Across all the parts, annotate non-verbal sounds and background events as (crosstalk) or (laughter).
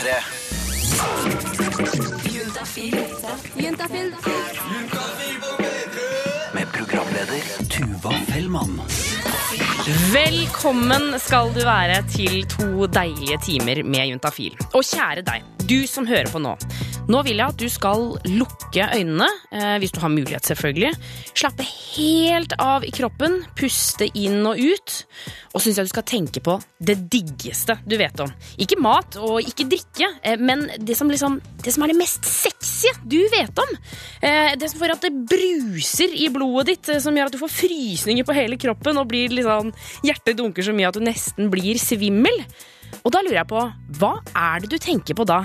P3. Med programleder Tuva Fellmann. Velkommen skal du være til to deilige timer med Juntafil. Og kjære deg, du som hører på nå. Nå vil jeg at du skal lukke øynene, eh, hvis du har mulighet selvfølgelig. Slappe helt av i kroppen, puste inn og ut. Og syns jeg du skal tenke på det diggeste du vet om. Ikke mat og ikke drikke, eh, men det som, liksom, det som er det mest sexy du vet om. Eh, Det som får at det bruser i blodet ditt, som gjør at du får frysninger på hele kroppen og blir liksom, hjertet dunker så mye at du nesten blir svimmel. Og da lurer jeg på, hva er det du tenker på da?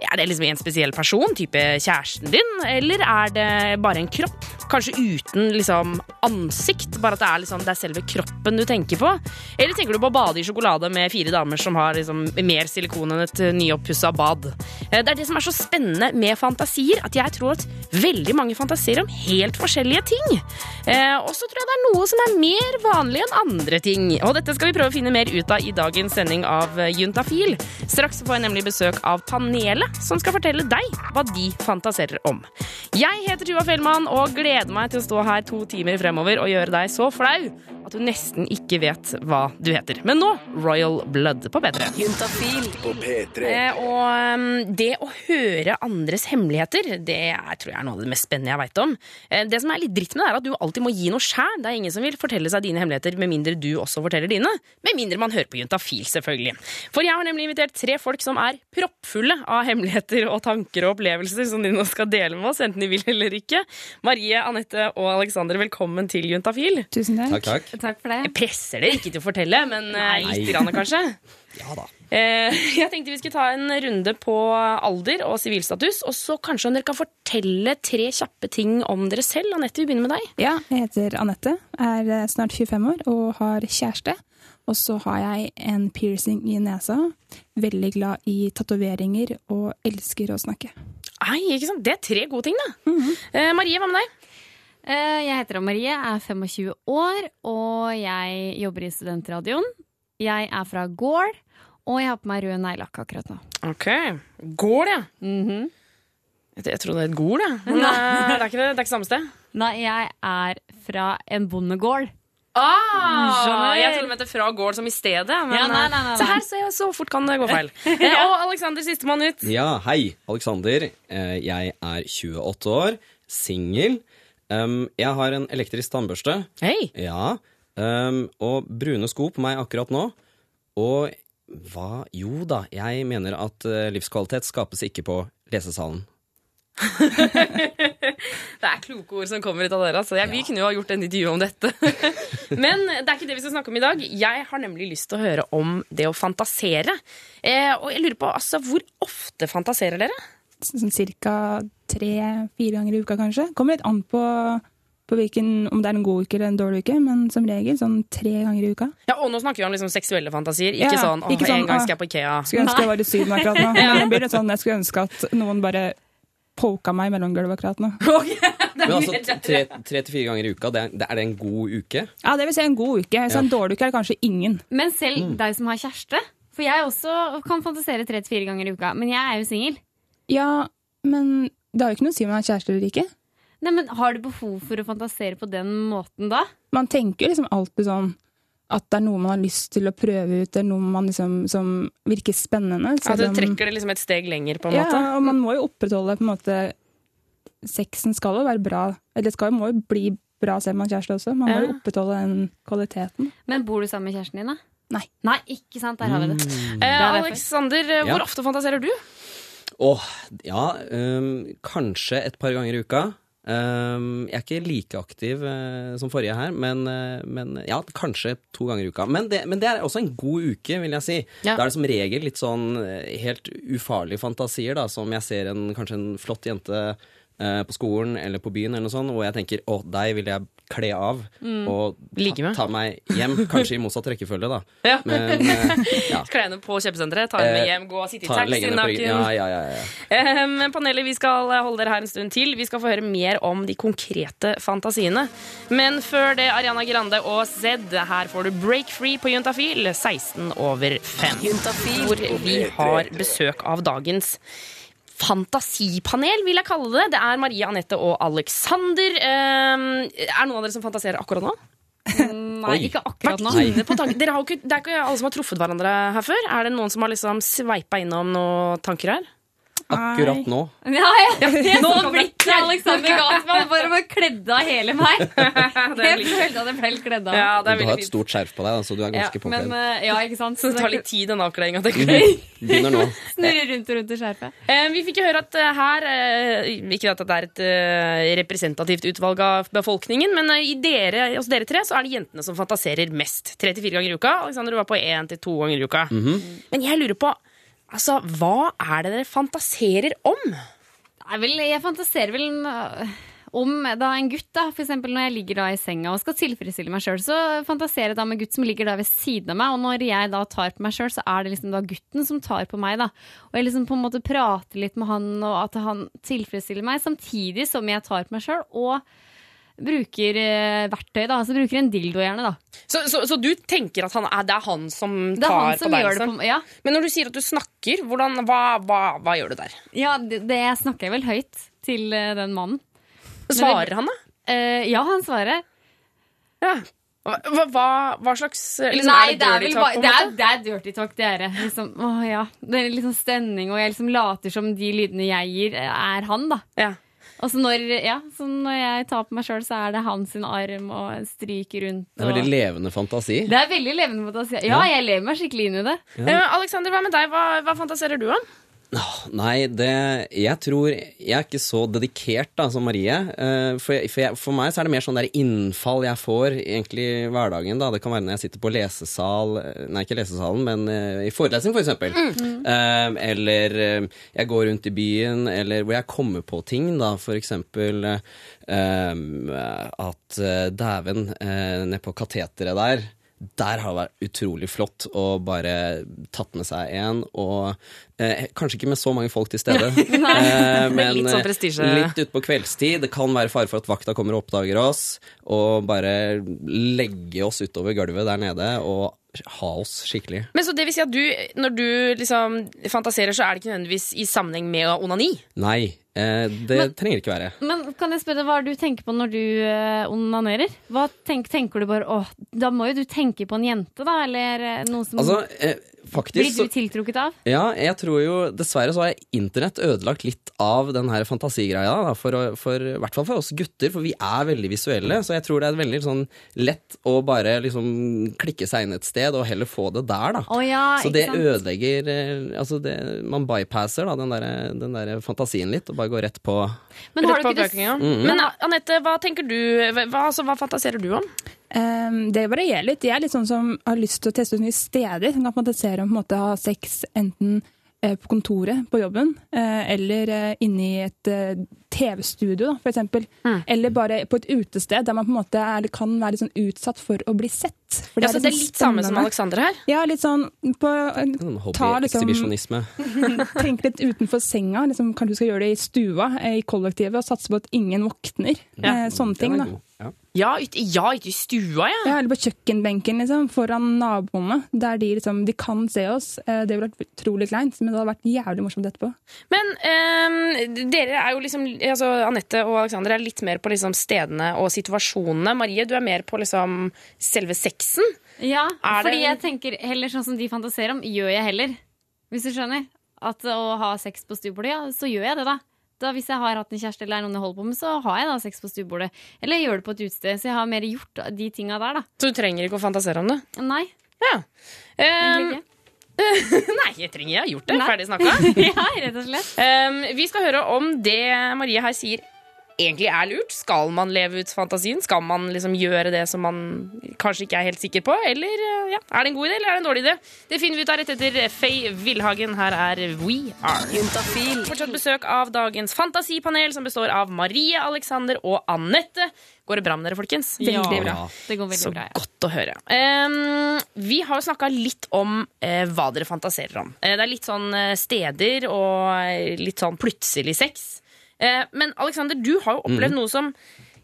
Er det liksom en spesiell person, type kjæresten din, eller er det bare en kropp? Kanskje uten liksom ansikt, bare at det er, liksom, det er selve kroppen du tenker på? Eller tenker du på å bade i sjokolade med fire damer som har liksom mer silikon enn et nyoppussa bad? Eh, Det er det som er så spennende med fantasier, at jeg tror at veldig mange fantaserer om helt forskjellige ting. Eh, Og så tror jeg det er noe som er mer vanlig enn andre ting. Og dette skal vi prøve å finne mer ut av i dagens sending av eh, Juntafil. Straks får jeg nemlig besøk av panelet, som skal fortelle deg hva de fantaserer om. Jeg heter Tuva Fellmann og gleder meg til å stå her to timer fremover og gjøre deg så flau at du nesten ikke vet hva du heter. Men nå Royal Blood på P3. Juntafil På P3. Eh, og um, det å høre andres hemmeligheter, det er, tror jeg er noe av det mest spennende jeg veit om. Eh, det som er litt dritt med det, er at du alltid må gi noe sjæl. Det er ingen som vil fortelle seg dine hemmeligheter med mindre du også forteller dine. Med mindre man hører på Juntafil, selvfølgelig. For jeg har nemlig invitert tre folk som er proppfulle av hemmeligheter og tanker og opplevelser som de nå skal dele med oss, enten de vil eller ikke. Marie, Anette og Alexander, velkommen til Juntafil. Tusen takk. Takk, takk. Takk for det. Jeg presser dere ikke til å fortelle, men eh, litt grann, kanskje. (laughs) Ja da. Eh, Jeg tenkte vi skulle ta en runde på alder og sivilstatus, og så kanskje om dere kan fortelle tre kjappe ting om dere selv. Anette, vi begynner med deg. Ja, jeg heter Anette, er eh, snart 25 år og har kjæreste. Og så har jeg en piercing i nesa. Veldig glad i tatoveringer og elsker å snakke. Nei, ikke sant? Det er tre gode ting, da. eh, Marie, hva med deg? Eh, Jeg heter Marie, er 25 år, og jeg jobber i Studentradioen. Jeg er fra Gård, og jeg har på meg rød neglelakk akkurat nå. Ok, Gård, ja. Mhm. Jeg, jeg trodde det het Gol, jeg. Men eh, det er ikke det, det er ikke samme sted. Nei, jeg er fra en bondegård. Ah, jeg trodde det mente fra gård som i stedet. Men, Ja, nei, nei, nei, nei. her, så, så fort kan det gå feil. (laughs) ja. og Alexander, sistemann ut. Ja, hei. Alexander. Eh, Jeg er 28 år, singel. Um, Jeg har en elektrisk tannbørste. Hei. Ja. Um, Og brune sko på meg akkurat nå. Og hva Jo da, jeg mener at uh, livskvalitet skapes ikke på lesesalen. (laughs) Det er kloke ord som kommer ut av dere. Altså. Jeg, Vi kunne jo ha gjort en intervju om dette. (laughs) Men det er ikke det vi skal snakke om i dag. Jeg har nemlig lyst til å høre om det å fantasere. Eh, og jeg lurer på, altså, Hvor ofte fantaserer dere? Sånn cirka tre-fire ganger i uka, kanskje. Kommer litt an på, på hvilken, om det er en god uke eller en dårlig uke, men som regel sånn tre ganger i uka. Ja, Og nå snakker vi om liksom seksuelle fantasier. Ikke Ja, sånn, åh, ikke sånn, en gang skal jeg på Ikea. Skulle ønske jeg var i Syden akkurat nå. (laughs) Men blir det sånn, jeg skulle ønske at noen bare poka meg mellom gulvet akkurat nå. (laughs) Men altså, tre, tre til fire ganger i uka, det er, det er det en god uke? Ja, det vil si en god uke. Så en dårlig uke er det kanskje ingen. Men selv deg som har kjæreste, for jeg også kan fantasere tre til fire ganger i uka, men jeg er jo singel. Ja, men det har jo ikke noe å si om man er kjæreste eller ikke. Nei, men Har du behov for å fantasere på den måten da? Man tenker liksom alltid sånn at det er noe man har lyst til å prøve ut, det er noe man liksom, som virker spennende. At du trekker det liksom et steg lenger, på en ja, måte. og man må jo opprettholde på en måte Sexen skal jo være bra, eller det skal jo, må jo bli bra selv om man har kjæreste også. Man må Ja. jo opprettholde den kvaliteten. Men bor du sammen med kjæresten din, da? Nei. Nei, ikke sant? Der har vi det. Eh, Det er. Alexander, eh, hvor Ja. ofte fantaserer du? Åh, ja, um, kanskje et par ganger i uka. Um, jeg er ikke like aktiv uh, som forrige her, men, uh, men ja, kanskje to ganger i uka. Men det, men det er også en god uke, vil jeg si. Ja. Da er det som regel litt sånn eh, helt ufarlige fantasier, da, som jeg ser en, kanskje en flott jente uh, på skolen eller på byen, eller noe sånt, og jeg tenker å, deg vil jeg kle av og Like ta, ta meg hjem. Kanskje i motsatt rekkefølge, da. (laughs) Ja. Men eh, ja. (laughs) Klærne på kjøpesenteret, ta henne med Eh, hjem, gå og sitte i Ta, taxi naken. Ja, ja, ja, ja. Men panelet, vi skal holde dere her en stund til. Vi skal få høre mer om de konkrete fantasiene. Men før det, Ariana Grande og Zed. Her får du Break Free på Juntafil, 16 over 5. Juntafil Hvor vi har besøk av dagens fantasipanel, vil jeg kalle det. Det er Marie Anette og Alexander. er Er noen av dere som fantaserer akkurat nå? Nei, Oi. ikke akkurat nå. Inne på. Dere har ikke, det er ikke alle som har truffet hverandre her før. Er det noen som har liksom sveipa innom noen tanker her? Akkurat nå. (laughs) Ja, ja. Nå blikket Alexander ga til meg, bare bare kledde av hele meg. Jeg følte at jeg ble helt kledd av. Ja, det er Du har et stort skjerf på deg, da, så du er ganske ja, påkledd. eh, ja, ikke sant? Så det tar litt tid, den avkledninga. Begynner nå. (laughs) Snurrer rundt og rundt i skjerfet. Eh, Vi fikk jo høre at eh, her eh, Ikke at det er et uh, representativt utvalg av befolkningen, men i dere, hos dere tre så er det jentene som fantaserer mest. Tre til fire ganger i uka. Alexander, du var på én til to ganger i uka. Men jeg lurer på Altså, Hva er det dere fantaserer om? Nei, vel, jeg fantaserer vel øh, om da en gutt, da, eksempel når jeg ligger da i senga og skal tilfredsstille meg sjøl, så fantaserer jeg da med gutt som ligger da ved siden av meg, og når jeg da tar på meg sjøl, så er det liksom da gutten som tar på meg, da. Og jeg liksom på en måte prater litt med han, og at han tilfredsstiller meg, samtidig som jeg tar på meg sjøl, og bruker eh, verktøy, da. Altså bruker en dildo gjerne, da. Så, så, så du tenker at han er, det er han som Det er tar han som på deg? gjør det liksom? på Ja, Men når du sier at du snakker, hvordan, hva, hva, hva gjør du der? ja det, det snakker jeg vel høyt til eh, den mannen. Svarer han, da? Uh, ja, han svarer. Ja. Hva, hva, hva slags liksom, Nei, er det dirty talk, det er, det er dirty talk, det er det. Liksom, å, ja. Det er sånn stemning, og jeg liksom later som de lydene jeg gir, er han, da. Ja. Og så når, ja, så når jeg tar på meg sjøl, så er det hans arm og stryker rundt. Det er veldig levende fantasi. Det er veldig levende fantasi. Ja, jeg lever meg skikkelig inn i det. Eh, Alexander, hva med deg? Hva, hva fantaserer du om? Nei, det Jeg tror Jeg er ikke så dedikert da som Marie. eh, For, jeg, for, jeg, for meg så er det mer sånn der innfall jeg får egentlig i hverdagen. da Det kan være når jeg sitter på lesesal eh, Nei, ikke lesesalen, men eh, i forelesning, for eksempel. Eh, eller jeg går rundt i byen, eller hvor jeg kommer på ting, da. For eksempel at dæven, uh, nede på kateteret der der har det vært utrolig flott å bare tatt med seg en, og eh, kanskje ikke med så mange folk til stede. (laughs) eh, men litt sånn eh, litt utpå kveldstid. Det kan være fare for at vakta kommer og oppdager oss, og bare legge oss utover gulvet der nede og ha oss skikkelig. Men så det vil si at du, Når du liksom fantaserer, så er det ikke nødvendigvis i sammenheng med onani? Nei, eh, det trenger ikke være. Men kan jeg spørre hva er det du tenker på når du eh, onanerer? Hva tenk, tenker du bare åh, da må jo du tenke på en jente, da? Eller eh, noe som Altså, eh, faktisk Blir du tiltrukket av? Ja, jeg tror jo Dessverre så har internett ødelagt litt av den her fantasigreia. Da, for, for, I hvert fall for oss gutter, for vi er veldig visuelle. Så jeg tror det er veldig sånn lett å bare liksom klikke seg inn et sted og heller få det der, da. Oh, ja, så ikke det sant? ødelegger eh, Altså, det, man bypasser da den der, den der fantasien litt, og bare går rett på Men har Rett du på ikke mm -hmm. Men Anette, hva tenker du hva, altså, hva fantaserer du om? Um, det varierer litt. Jeg er litt sånn som har lyst til å teste ut nye steder. Som kan fantasere om på en måte ha sex enten eh, på kontoret på jobben, eh, eller inni inne i et eh, TV-studio, da, for eksempel. Mm. Eller bare på et utested der man på en måte er, kan være litt sånn utsatt for å bli sett. For Ja, så det er sånn litt samme som. Alexander her. Ja, litt sånn på sånn Ta liksom- (laughs) Tenk litt utenfor senga. Liksom, kanskje du skal gjøre det i stua, eh, i kollektivet, og satse på at ingen våkner. Ja. Eh, sånne ting, er da. Ja. Ja, ute ja, i stua, ja. Ja, eller på kjøkkenbenken liksom, foran naboene, der de, liksom, de kan se oss. Eh, Det ville vært utrolig kleint, men det hadde vært jævlig morsomt etterpå. Men um, dere er jo liksom altså, Anette og Alexander er litt mer på liksom stedene og situasjonene. Marie, du er mer på liksom selve sexen. Ja, Er fordi det- jeg tenker heller sånn som de fantaserer om, gjør jeg heller. Hvis du skjønner. At å ha sex på stuebordet, ja, så gjør jeg det, da. da. Hvis jeg har hatt en kjæreste eller er noen jeg holder på med, så har jeg da sex på stuebordet. Eller jeg gjør det på et utested, så jeg har mer gjort de tinga der, da. Så du trenger ikke å fantasere om det. Nei, Ja. Um. (laughs) nei, jeg trenger jeg har gjort det. Nei. Ferdig snakka. (laughs) ja, rett og slett. Um, vi skal høre om det Marie her sier egentlig er lurt? Skal man leve ut fantasien? Skal man liksom gjøre det som man kanskje ikke er helt sikker på? Eller eh, ja, er det en god idé, eller er det en dårlig idé? Det finner vi ut av rett etter Faye Villhagen. Her er We Are. Juntafil. Fortsatt besøk av dagens fantasipanel, som består av Marie, Alexander og Anette. Går det bra med dere, folkens? Veldig bra. Det går veldig Så bra. ja. godt å høre. Um, vi har jo snakka litt om uh, hva dere fantaserer om. Uh, det er litt sånn steder og litt sånn plutselig sex. Eh, men Alexander, du har jo opplevd noe som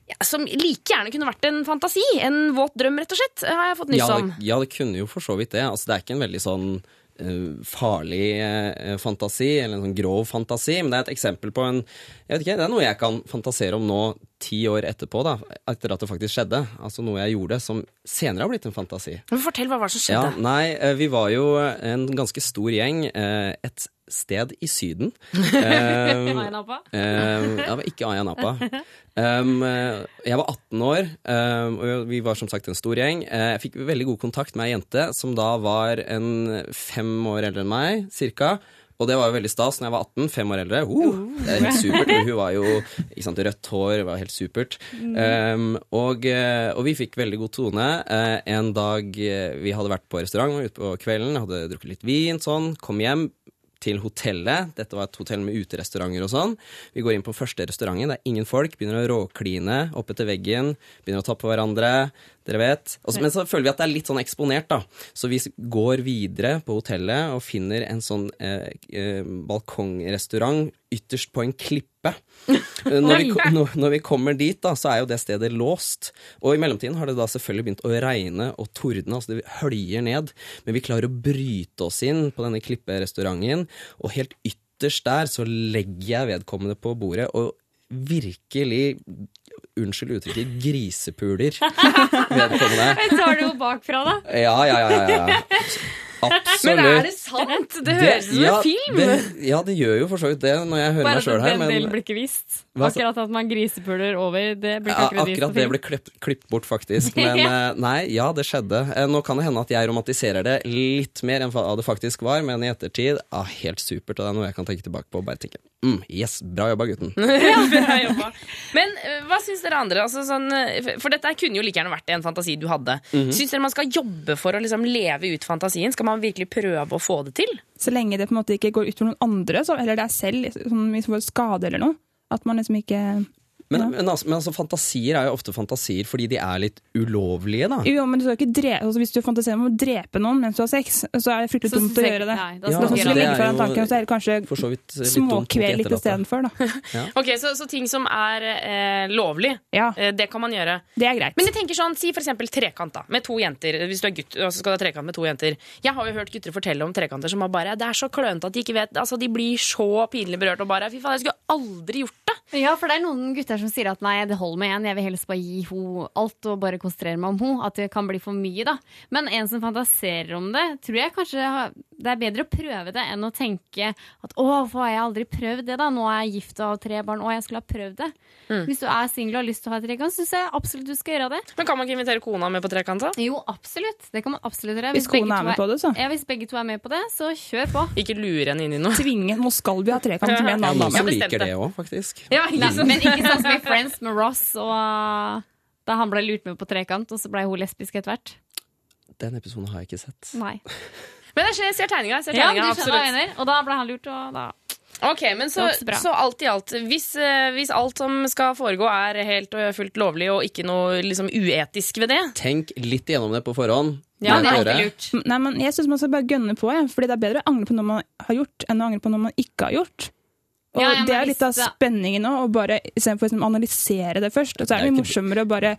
ja, som like gjerne kunne vært en fantasi. En våt drøm, rett og slett. Har jeg fått nyss om. Ja, ja, det kunne jo for så vidt det. Altså, det er ikke en veldig sånn uh, farlig uh, fantasi, eller en sånn grov fantasi, men det er et eksempel på en Jeg vet ikke, Det er noe jeg kan fantasere om nå, ti år etterpå, da, etter at det faktisk skjedde. Altså noe jeg gjorde som senere har blitt en fantasi. Men Fortell hva var det som Ja, skjedde. nei, eh, vi var jo en ganske stor gjeng eh, et sted i Syden. (laughs) Um, Aya Napa? Um, ja, ikke Aya Napa. Um, jeg var 18 år, og vi var som sagt en stor gjeng. Eh, jeg fikk veldig god kontakt med ei jente som da var en fem år eldre enn meg, cirka. Og det var jo veldig stas når jeg var 18, fem år eldre. Uh, det er helt supert. Hun var jo sant, rødt hår, var helt supert. Um, og, eh, og vi fikk veldig god tone. Uh, en dag vi hadde vært på restaurant ute på kvelden, hadde drukket litt vin, sånn, kom hjem til hotellet. Dette var et hotell med uterestauranter og sånn. Vi går inn på første restauranten, det er ingen folk. Begynner å råkline opp etter veggen. Begynner å ta på hverandre. Dere vet. Også, men så føler vi at det er litt sånn eksponert, da. Så vi går videre på hotellet og finner en sånn eh, eh, balkongrestaurant ytterst på en klippe. (laughs) Eh, Når vi, når, når vi kommer dit, da, så er jo det stedet låst. Og i mellomtiden har det da selvfølgelig begynt å regne og tordne. altså Det høljer ned. Men vi klarer å bryte oss inn på denne klipperestauranten, og helt ytterst der så legger jeg vedkommende på bordet og virkelig Unnskyld uttrykket grisepuler (laughs) vedkommende. Men tar det jo bakfra, da? Ja, ja, ja. ja, ja. (laughs) Absolutt. Men er det sant? Det høres ut som en film. Det, ja, det gjør jo for så vidt det når jeg hører Bare meg at sjøl her, den men delen blir ikke vist. Akkurat at man grisepuler over, det blir ikke ja, vist akkurat det ble klipp- klippet bort, faktisk. (laughs) Men eh, nei, ja, det skjedde. Eh, Nå kan det hende at jeg romantiserer det litt mer enn hva det faktisk var, men i ettertid ah, helt supert, og det er noe jeg kan tenke tilbake på og bare tenke mm, yes, bra jobba, gutten. (laughs) ja, Bra (laughs) jobba. Men eh, hva syns dere andre? Altså, sånn, for dette kunne jo like gjerne vært en fantasi du hadde. Mhm. Syns dere man skal jobbe for å liksom leve ut fantasien? Skal man virkelig prøve å få det til? Så lenge det på en måte ikke går ut for noen andre, så, eller deg selv, som hvis får skade eller noe. At man liksom ikke Men, Ja. men, altså, men altså, fantasier er jo ofte fantasier fordi de er litt ulovlige, da. Jo, men du skal ikke drepe, altså Hvis du fantaserer om å drepe noen mens du har sex, så er det fryktelig Så dumt å gjøre det. nei, da Ja, skal vi det er jo tanken, så er det kanskje litt småkvel litt istedenfor, da. (laughs) Ok, så, så ting som er eh, lovlig, Ja, eh, det kan man gjøre. det er greit. Men jeg tenker sånn, Si for eksempel trekant da, med to jenter. Hvis du er gutt, og så skal du ha trekant med to jenter. Jeg har jo hørt gutter fortelle om trekanter som bare Det er så klønete at de ikke vet altså De blir så pinlig berørt og bare Fy faen, jeg skulle aldri gjort det. Ja, for det er noen gutter som sier at nei, det holder med én, jeg vil helst bare gi henne alt og bare konsentrere meg om henne. At det kan bli for mye, da. Men en som fantaserer om det, tror jeg kanskje det er bedre å prøve det enn å tenke at å, hvorfor har jeg aldri prøvd det, da? Nå er jeg gift og har tre barn, å, jeg skulle ha prøvd det. Hvis du er singel og har lyst til å ha trekant, syns jeg absolutt du skal gjøre det. Men kan man ikke invitere kona med på trekant? da? Jo, absolutt. Det kan man absolutt gjøre. Hvis hvis kona er med med på det, så. Ja, hvis begge to er med på det, så kjør på. Ikke lure henne inn i noe. (laughs) Tvinge, nå skal vi ha trekant med en annen dame. som liker det. det òg, faktisk. Ja, Nei, men ikke sånn som i Friends med Ross og da han ble lurt med på trekant, og så ble hun lesbisk etter hvert. Den episoden har jeg ikke sett. Nei. (laughs) Men jeg ser, ser tegninga. Ser Ja, tegninga hva absolutt. mener. Og da ble han lurt, og da Ok, men så, så alt i alt, hvis, eh, hvis alt som skal foregå er helt og fullt lovlig og ikke noe liksom, uetisk ved det Tenk litt igjennom det på forhånd. Ja, det er alltid lurt. Nei, men jeg syns man skal bare gønne på, jeg. Fordi det er bedre å angre på noe man har gjort, enn å angre på noe man ikke har gjort. Og Ja, ja, det er litt av spenningen nå, å bare istedenfor liksom, å analysere det først. Og så er det Det er mye morsommere å bare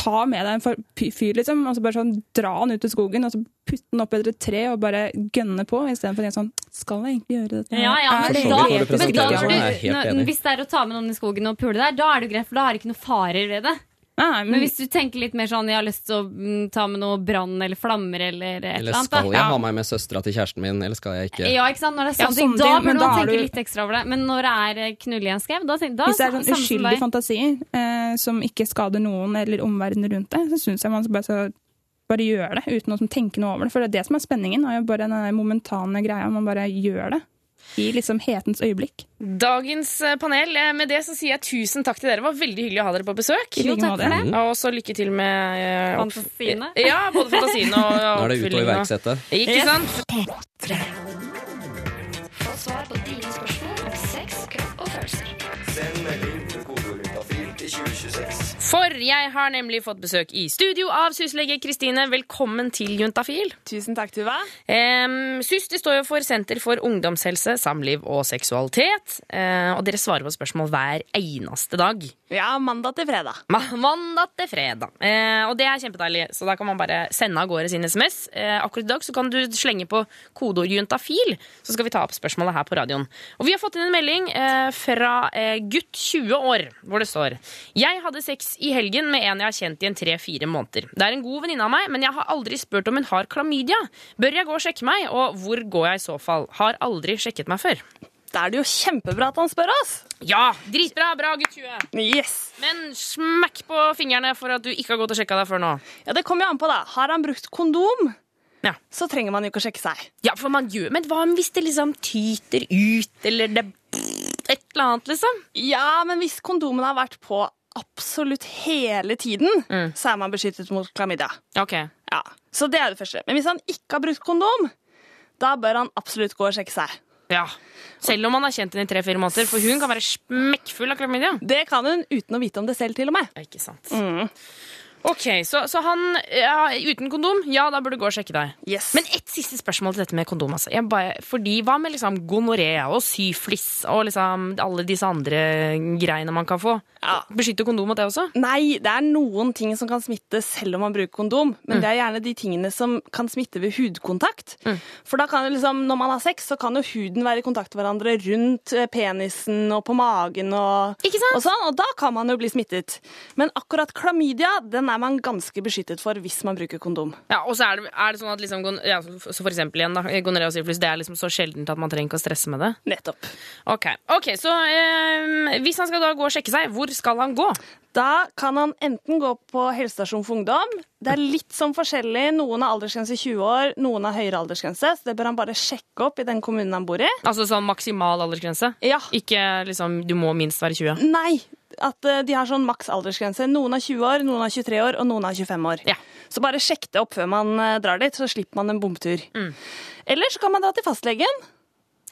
ta med deg en fyr, liksom, og så bare sånn dra han ut i skogen, og så putte han opp etter et tre og bare gønne på, istedenfor tenke sånn Skal jeg egentlig gjøre dette? Ja, ja, Er men da, men da sånn, du, når, hvis det er å ta med noen i skogen og pule der, da er det greit, for da er det ikke noe farer ved det. Nei, Men men, hvis du tenker litt mer sånn, jeg har lyst til å mm, ta med noe brann eller flammer eller et eller Eller skal jeg ha meg med søstera til kjæresten min, eller skal jeg ikke? Ja, ikke sant? Når det er Ja, sånne ting, da burde man tenke du- litt ekstra over det. Men når det er eh, i en skau, da, da hvis det er sånn uskyldig fantasi uskyldige fantasier eh, som ikke skader noen eller omverdenen rundt det, så syns jeg man bare skal bare gjøre det uten å tenke noe over det. For det er det som er spenningen. er jo bare den momentane greia. Man bare gjør det. I liksom hetens øyeblikk. Dagens eh, panel, eh, med det så sier jeg tusen takk til dere. Det var veldig hyggelig å ha dere på besøk. Jo, takk for det. Og så lykke til med eh, Fantasiene. Ja, både fantasiene og Nå er det ut oppfyllingen og- iverksette. Ikke sant? Få For jeg har nemlig fått besøk i studio av syslege Kristine. Velkommen til Juntafil. Tusen takk, Tuva. Um, det står jo for Senter for ungdomshelse, samliv og seksualitet. Uh, og dere svarer på spørsmål hver eneste dag. Ja, mandag til fredag. Ma- Mandag til fredag. Eh, og det er kjempedeilig, så da kan man bare sende av gårde sin SMS. Eh, akkurat i dag så kan du slenge på kodeord juntafil, så skal vi ta opp spørsmålet her på radioen. Og vi har fått inn en melding eh, fra eh, gutt 20 år, hvor det står Jeg hadde sex i helgen med en jeg har kjent i en tre-fire måneder. Det er en god venninne av meg, men jeg har aldri spurt om hun har klamydia. Bør jeg gå og sjekke meg, og hvor går jeg i så fall? Har aldri sjekket meg før. Da er det jo kjempebra at han spør oss. Ja, dritbra, bra gutt 20. Yes. Men smekk på fingrene for at du ikke har gått og sjekka deg før nå. Ja, Det kommer jo an på, da. Har han brukt kondom, Ja. så trenger man jo ikke å sjekke seg. Ja, for man gjør Men hva hvis det liksom tyter ut, eller det Et eller annet, liksom? Ja, men hvis kondomen har vært på absolutt hele tiden, så er man beskyttet mot klamydia. Okay. Ja, Så det er det første. Men hvis han ikke har brukt kondom, da bør han absolutt gå og sjekke seg. Ja. Selv om man har kjent henne i tre-fire måneder, for hun kan være smekkfull av klamydia. Det kan hun uten å vite om det selv, til og med. Ja, ikke sant. Ok, så, så han ja, uten kondom, ja, da burde du gå og sjekke deg. Yes. Men ett siste spørsmål til dette med kondom. Altså. Jeg bare, fordi Hva med liksom gonoré og syflis og liksom alle disse andre greiene man kan få? Ja. Beskytter kondom mot det også? Nei, det er noen ting som kan smitte selv om man bruker kondom, men det er gjerne de tingene som kan smitte ved hudkontakt. For da kan liksom, når man har sex, så kan jo huden være i kontakt med hverandre rundt eh, penisen og på magen og, og sånn, og da kan man jo bli smittet. Men akkurat klamydia, den er man ganske beskyttet for hvis man bruker kondom. Ja, og så er det, er det sånn at liksom, ja, så for eksempel igjen da, gonoré og syfilis, det er liksom så sjeldent at man trenger ikke å stresse med det? Nettopp. Ok, okay så eh, hvis han skal da gå og sjekke seg, hvor skal han gå? Da kan han enten gå på helsestasjon for ungdom. Det er litt sånn forskjellig. Noen har aldersgrense 20 år, noen har høyere aldersgrense. Så det bør han bare sjekke opp i den kommunen han bor i. Altså sånn maksimal aldersgrense? Ja. Ikke liksom, du må minst være 20? Nei, at eh, de har sånn maks aldersgrense. Noen har 20 år, noen har 23 år, og noen har 25 år. Ja. Så bare sjekk det opp før man eh, drar dit, så slipper man en bomtur. Mm. Eller så kan man dra til fastlegen.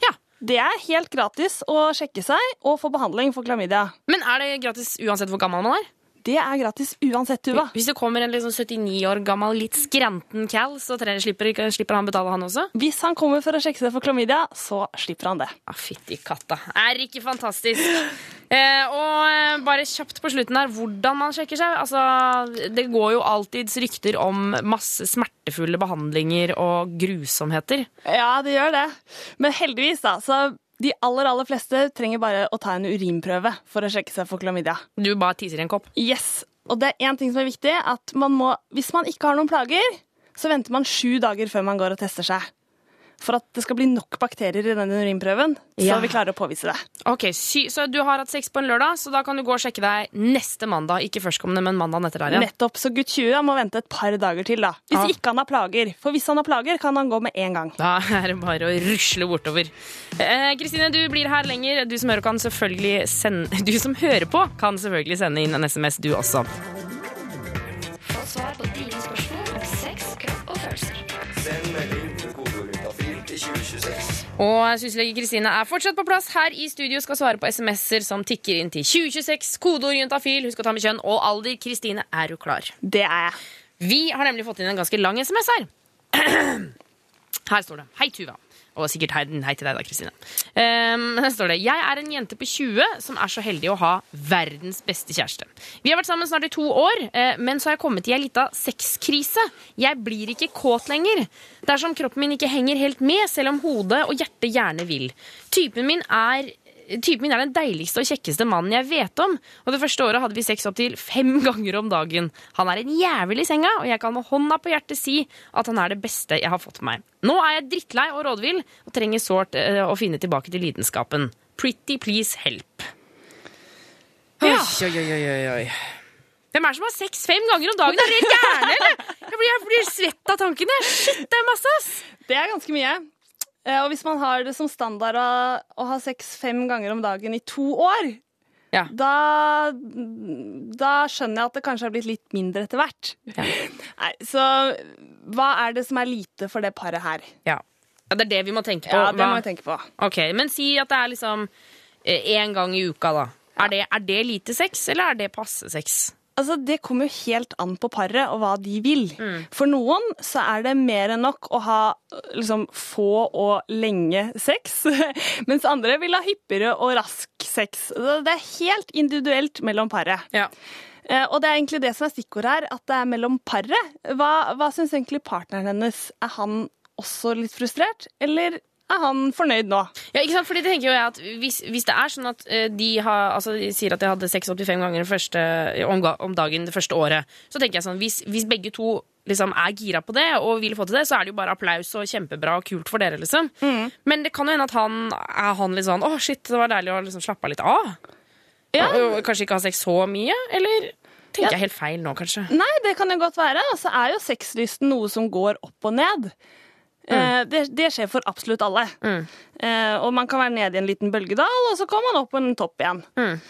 Ja. Det er helt gratis å sjekke seg og få behandling for klamydia. Men er det gratis uansett hvor gammel man er? Det er gratis uansett, Tuva. Hvis det kommer en liksom 79 år gammel, litt skranten cal, så slipper, slipper han betale, han også? Hvis han kommer for å sjekke seg for klamydia, så slipper han det. Ah, Fytti katta. Er ikke fantastisk. Eh, og eh, bare kjapt på slutten her, hvordan man sjekker seg. Altså, det går jo alltids rykter om masse smertefulle behandlinger og grusomheter. Ja, det gjør det. Men heldigvis, da, så de aller, aller fleste trenger bare å ta en urinprøve for å sjekke seg for klamydia. Du bare tiser i en kopp. Yes. Og det er én ting som er viktig, at man må, hvis man ikke har noen plager, så venter man sju dager før man går og tester seg. For at det skal bli nok bakterier i denne urinprøven, så Ja. vi klarer å påvise det. Ok, sy Så du har hatt sex på en lørdag, så da kan du gå og sjekke deg neste mandag. Ikke førstkommende, men mandagen etter der igjen. Nettopp, Så gutt 20 må vente et par dager til, da. Hvis Ja. ikke han har plager. For hvis han har plager, kan han gå med en gang. Da er det bare å rusle bortover. Eh, Kristine, du blir her lenger. Du som hører, kan selvfølgelig sende, (laughs) du som hører på, kan selvfølgelig sende inn en SMS, du også. Få svar på dine Og syslege Kristine er fortsatt på plass her i studio, skal svare på SMS-er som tikker inn til 2026. Kodeord juntafil, husk å ta med kjønn og alder. Kristine, er du klar? Det er jeg. Vi har nemlig fått inn en ganske lang SMS her. (clears throat) Her står det. Hei, Tuva. Og sikkert hei, hei til deg, da, Kristine. Um, her står det Jeg er en jente på 20 som er så heldig å ha verdens beste kjæreste. Vi har vært sammen snart i to år, eh, men så har jeg kommet i ei lita sexkrise. Jeg blir ikke kåt lenger. Det er som kroppen min ikke henger helt med, selv om hodet og hjertet gjerne vil. Typen min er Typen min er den deiligste og kjekkeste mannen jeg vet om. Og det første året hadde vi sex opptil fem (laughs) ganger om dagen. Han er en jævel i senga, og jeg kan med hånda på hjertet si at han er det beste jeg har fått med meg. Nå er jeg drittlei og rådvill og trenger sårt eh, å finne tilbake til lidenskapen. Pretty please help. Ja. oi, oi, oi, oi. Hvem er det som har sex fem ganger om dagen? Er dere helt gærne, eller? Jeg blir, jeg blir svett av tankene. Shit, det er masse, ass. Det er ganske mye. Eh, Og hvis man har det som standard å, å ha sex fem ganger om dagen i to år, Ja. da, da skjønner jeg at det kanskje har blitt litt mindre etter hvert. (laughs) Nei, så hva er det som er lite for det paret her? Ja. ja, Det er det vi må tenke på. Ja, det Hva- må vi tenke på. Ok, Men si at det er liksom én gang i uka, da. Er det, er det lite sex, eller er det passe sex? Altså, Det kommer jo helt an på paret og hva de vil. Mm. For noen så er det mer enn nok å ha liksom, få og lenge sex, (laughs) mens andre vil ha hyppigere og rask sex. Det er helt individuelt mellom paret. Ja. Eh, Og det er egentlig det som er stikkordet her, at det er mellom paret. Hva, hva syns egentlig partneren hennes? Er han også litt frustrert, eller er han fornøyd nå? Ja, ikke sant? Fordi det tenker jo jeg at hvis, hvis det er sånn at eh, de, har, altså, de sier at de hadde 6-85 ganger det første, om, om dagen det første året, så tenker jeg sånn hvis, hvis begge to liksom er gira på det og vil få til det, så er det jo bare applaus og kjempebra og kult for dere, liksom. Men det kan jo hende at han er han litt sånn Å, shit, det var deilig å liksom slappe av litt av. Ja. Og, og kanskje ikke ha sex så mye? Eller tenker jeg helt feil nå, kanskje? Nei, det kan jo godt være. Og så er jo sexlysten noe som går opp og ned. Eh, Det, det skjer for absolutt alle. Mm. Eh, og man kan være nede i en liten bølgedal, og så kommer man opp på en topp igjen. Mm.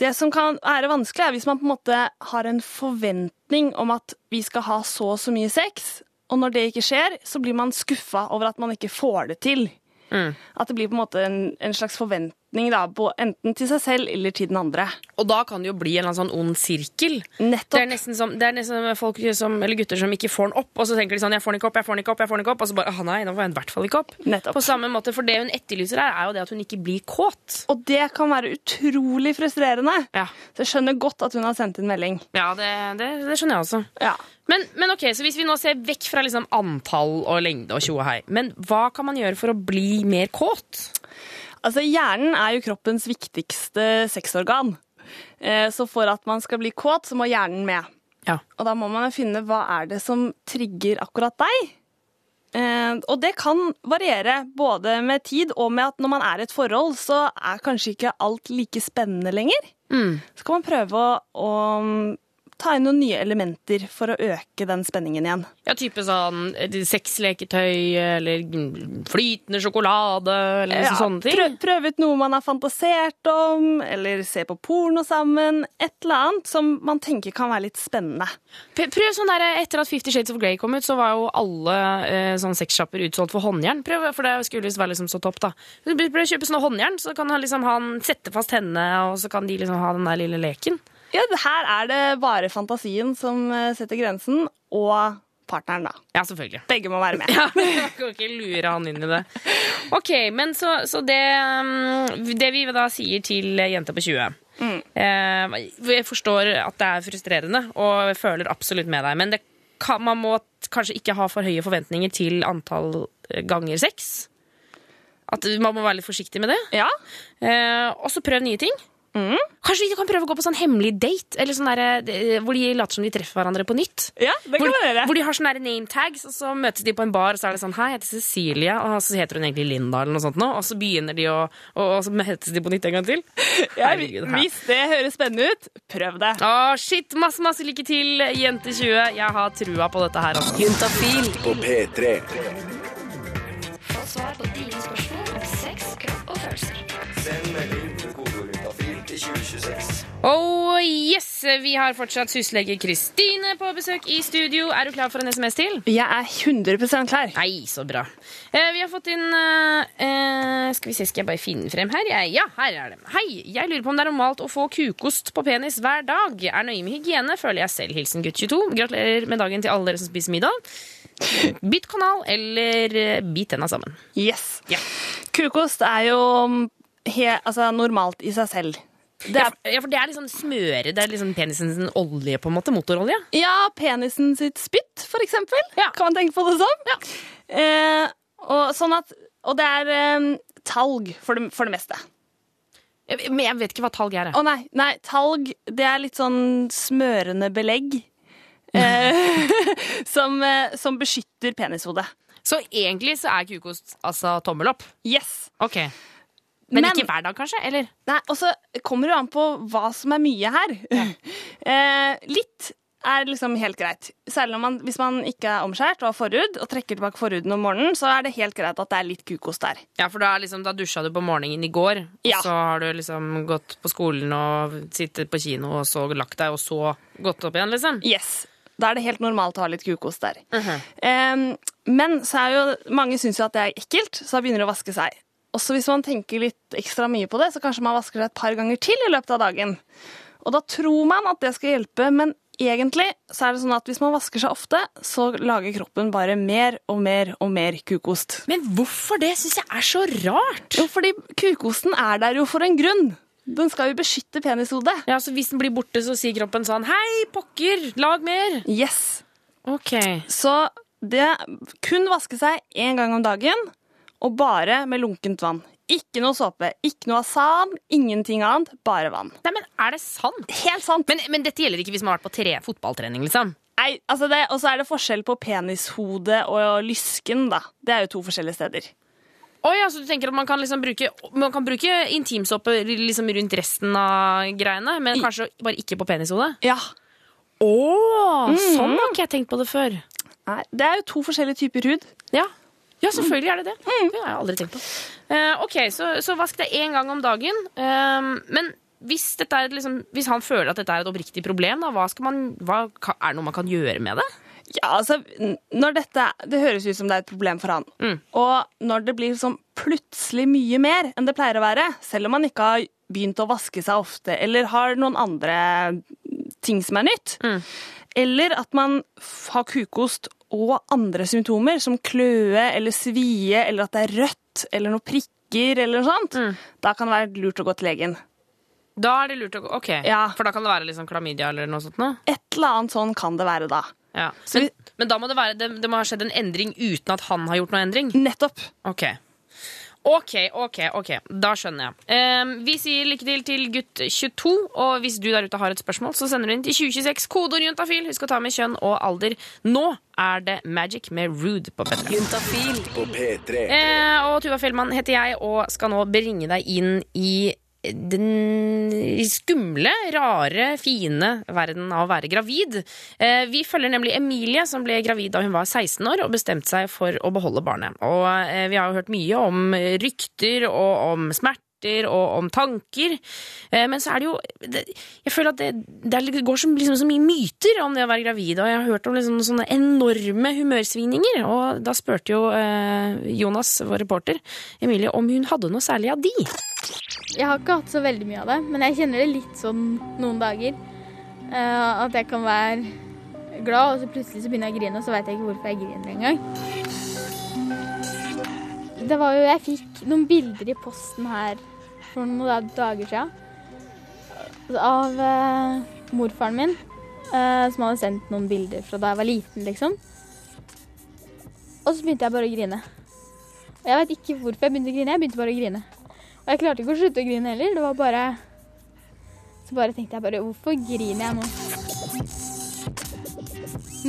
Det som kan være vanskelig, er hvis man på en måte har en forventning om at vi skal ha så og så mye sex, og når det ikke skjer, så blir man skuffa over at man ikke får det til. Mm. At det blir på en måte en, en slags forventning da, på, enten til seg selv eller til den andre. Og da kan det jo bli en sånn ond sirkel. Det Nettopp. er nesten som, det er nesten som folk som, eller gutter som ikke får den opp, og så tenker de sånn 'jeg får den ikke opp', jeg får den ikke opp, jeg får den ikke opp, og så bare 'å nei, nå får jeg den i hvert fall ikke opp'. Nettopp. På samme måte, For det hun etterlyser her, er jo det at hun ikke blir kåt. Og det kan være utrolig frustrerende. Ja, Så jeg skjønner godt at hun har sendt inn melding. ja det, det, det skjønner jeg også. Ja. Men, men ok, så hvis vi nå ser vekk fra liksom antall og lengde og tjo og hei, men hva kan man gjøre for å bli mer kåt? Altså, hjernen er jo kroppens viktigste sexorgan. Eh, Så for at man skal bli kåt, så må hjernen med. Ja. Og da må man finne hva er det som trigger akkurat deg. Eh, Og det kan variere både med tid og med at når man er i et forhold, så er kanskje ikke alt like spennende lenger. Mm. Så kan man prøve å, å ta inn noen nye elementer for å øke den spenningen igjen. Ja, type sånn eh, sexleketøy eller flytende sjokolade eller Ja, sånne ting. Prøv, ut noe man har fantasert om, eller se på porno sammen. Et eller annet som man tenker kan være litt spennende. Prøv sånn der, Etter at Fifty Shades of Grey kom ut, så var jo alle eh, sånn sexsjapper utsolgt for håndjern. Prøv, for det skulle liksom være liksom så topp, da. Prøv å kjøpe sånne håndjern, så kan han liksom han sette fast hendene, og så kan de liksom ha den der lille leken. Ja, Her er det bare fantasien som eh, setter grensen, og partneren, da. Ja, selvfølgelig. Begge må være med. (laughs) Ja, jeg kan ikke lure han inn i det. Ok, men så, så det, um, det vi da sier til jenter på 20 mm. Jeg forstår at det er frustrerende, og jeg føler absolutt med deg, men det kan, man må kanskje ikke ha for høye forventninger til antall eh, ganger sex. At man må være litt forsiktig med det. Ja, Eh, og så prøv nye ting. Kanskje de kan prøve å gå på sånn hemmelig date, eller sånn der, eh, hvor de later som de treffer hverandre på nytt. ja det kan Hvor, være. hvor de har sånne name tags, og så møtes de på en bar, og så er det sånn Hei, jeg heter Cecilie, og så heter hun egentlig Linda, eller noe sånt nå. Og så begynner de å Og, og så møtes de på nytt en gang til. (laughs) Ja, Herregud, hvis det høres spennende ut, prøv det. Å, shit! Masse, masse lykke til, jente20. Jeg har trua på dette her, altså. Juntafil på P3. Oh yes! Vi har fortsatt syslege Kristine på besøk i studio. Er du klar for en SMS til? Jeg er 100% klar. Nei, så bra. Eh, vi har fått inn eh, eh, Skal vi se, skal jeg bare finne frem her? Jeg, ja, her er det. Hei, jeg lurer på om det er normalt å få kukost på penis hver dag. Er nøye med hygiene, føler jeg selv. Hilsen gutt 22. Gratulerer med dagen til alle dere som spiser middag. Bytt kanal, eller bit tenna sammen. Yes. Ja. Kukost er jo he, altså, normalt i seg selv. Det Ja, er, ja, for det er liksom smøre. Det er liksom penisens olje, på en måte. Motorolje. ja, penisen sitt spytt, for eksempel. Ja. Kan man tenke på det som. Eh, og, sånn at, og det er eh, talg for det, for det meste. Jeg- Men jeg vet ikke hva talg er. Å Å nei, nei, talg det er litt sånn smørende belegg. Eh, (laughs) som, eh, som beskytter penishodet. Så egentlig så er kukost altså tommel opp. Yes. Ok. Men, Men- ikke hver dag, kanskje? Eller? Nei, og så kommer det jo an på hva som er mye her. (laughs) eh, litt er liksom helt greit. Særlig om man, hvis man ikke er omskjært og har forhud, og trekker tilbake forhuden om morgenen, så er det helt greit at det er litt kukost der. Ja, for da, liksom, da dusja du på morgenen i går, Ja. og så har du liksom gått på skolen og sittet på kino og så lagt deg, og så gått opp igjen, liksom. Yes. Da er det helt normalt å ha litt kukost der. Mhm. Em, men så er jo, mange syns jo at det er ekkelt, så da begynner det å vaske seg. Også hvis man tenker litt ekstra mye på det, så kanskje man vasker seg et par ganger til i løpet av dagen. Og da tror man at det skal hjelpe, men egentlig så er det sånn at hvis man vasker seg ofte, så lager kroppen bare mer og mer og mer kukost. Men hvorfor det syns jeg er så rart? Jo, fordi kukosten er der jo for en grunn. Den skal jo beskytte penishodet. Ja, så Hvis den blir borte, så sier kroppen sånn Hei, pokker, lag mer! Yes. Ok. Så det kun vaske seg én gang om dagen, og bare med lunkent vann. Ikke noe såpe, ikke noe asan, ingenting annet, bare vann. Nei, men er det sant? Helt sant. Men, men dette gjelder ikke hvis man har vært på tre fotballtrening, liksom? Nei, altså det, og så er det forskjell på penishode og lysken, da. Det er jo to forskjellige steder. Oi, ja, så du tenker at man kan liksom bruke Man kan bruke intimsåpe liksom rundt resten av greiene, men kanskje bare ikke på penishodet? Ja. Å, sånn har ikke jeg tenkt på det før. Nei, det er jo to forskjellige typer hud. Ja, ja selvfølgelig er det det. Det har jeg aldri tenkt på. Uh, ok, så, så vask det én gang om dagen. Eh, men hvis, dette er et liksom, hvis han føler at dette er et oppriktig problem, da, hva skal man, hva, er det noe man kan gjøre med det? Ja, altså, når dette, Det høres ut som det er et problem for han. Mm. Og når det blir sånn plutselig mye mer enn det pleier å være, selv om han ikke har begynt å vaske seg ofte eller har noen andre ting som er nytt, Mm. eller at man har kukost og andre symptomer, som kløe eller svie, eller at det er rødt eller noen prikker eller noe sånt, Mm. da kan det være lurt å gå til legen. Da er det lurt å gå Ok, Ja. for da kan det være liksom klamydia eller noe sånt Nå. Et eller annet sånn kan det være da. Ja. Men, men da må det, være, det, det må ha skjedd en endring uten at han har gjort noe endring? Nettopp. Ok. Ok, ok, ok. Da skjønner jeg. Um, vi sier lykke til til gutt 22, og hvis du der ute har et spørsmål, så sender du inn til 2026 kodeord juntafil. Husk å ta med kjønn og alder. Nå er det Magic med Rude på P3. Juntafil på P3. Uh, og Tuva Fjellmann heter jeg og skal nå bringe deg inn i den skumle, rare, fine verden av å være gravid. Eh, vi følger nemlig Emilie, som ble gravid da hun var 16 år og bestemte seg for å beholde barnet. Og eh, vi har jo hørt mye om rykter og om smerter og om tanker. Eh, Men så er det jo Jeg føler at det, det går så, liksom, så mye myter om det å være gravid, og jeg har hørt om liksom, sånne enorme humørsvingninger. Og da spurte jo eh, Jonas, vår reporter, Emilie om hun hadde noe særlig av de. Jeg har ikke hatt så veldig mye av det, men jeg kjenner det litt sånn noen dager. Eh, at jeg kan være glad, og så plutselig så begynner jeg å grine, og så vet jeg ikke hvorfor jeg griner engang. Det var jo Jeg fikk noen bilder i posten her for noen dager siden. Av eh, morfaren min, eh, som hadde sendt noen bilder fra da jeg var liten, liksom. Og så begynte jeg bare å grine. Og jeg vet ikke hvorfor jeg begynte å grine, jeg begynte bare å grine. Og jeg klarte ikke å slutte å grine heller. Det var bare Så bare tenkte jeg bare Hvorfor griner jeg nå?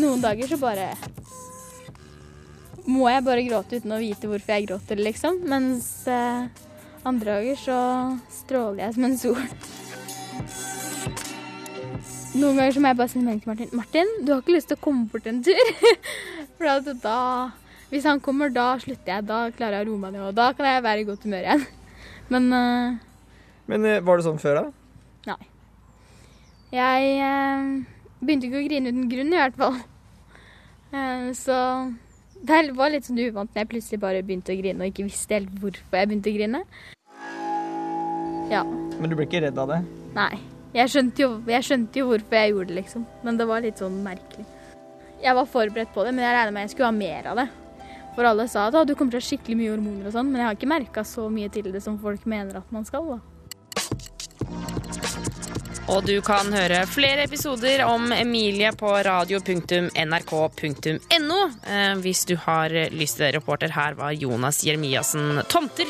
Noen dager så bare Må jeg bare gråte uten å vite hvorfor jeg gråter, liksom. Mens eh, andre dager så stråler jeg som en sol. Noen ganger så må jeg bare sende melding til Martin. Martin, du har ikke lyst til å komme bort en tur? (laughs) For at da Hvis han kommer, da slutter jeg. Da klarer jeg å roe meg ned, og da kan jeg være i godt humør igjen. (laughs) Men eh, Men eh, var det sånn før, da? nei. Jeg eh, begynte ikke å grine uten grunn, i hvert fall. (laughs) Eh, så det var litt sånn uvant når jeg plutselig bare begynte å grine og ikke visste helt hvorfor jeg begynte å grine. Ja. Men du ble ikke redd av det? Nei. Jeg skjønte, jo, jeg skjønte jo hvorfor jeg gjorde det, liksom. Men det var litt sånn merkelig. Jeg var forberedt på det, men jeg regna med jeg skulle ha mer av det. For alle sa at du kommer til å ha skikkelig mye hormoner og sånn, men jeg har ikke merka så mye til det som folk mener at man skal. da. Og du kan høre flere episoder om Emilie på radio.nrk.no eh, hvis du har lyst til det. Reporter her var Jonas Jeremiassen Tomter.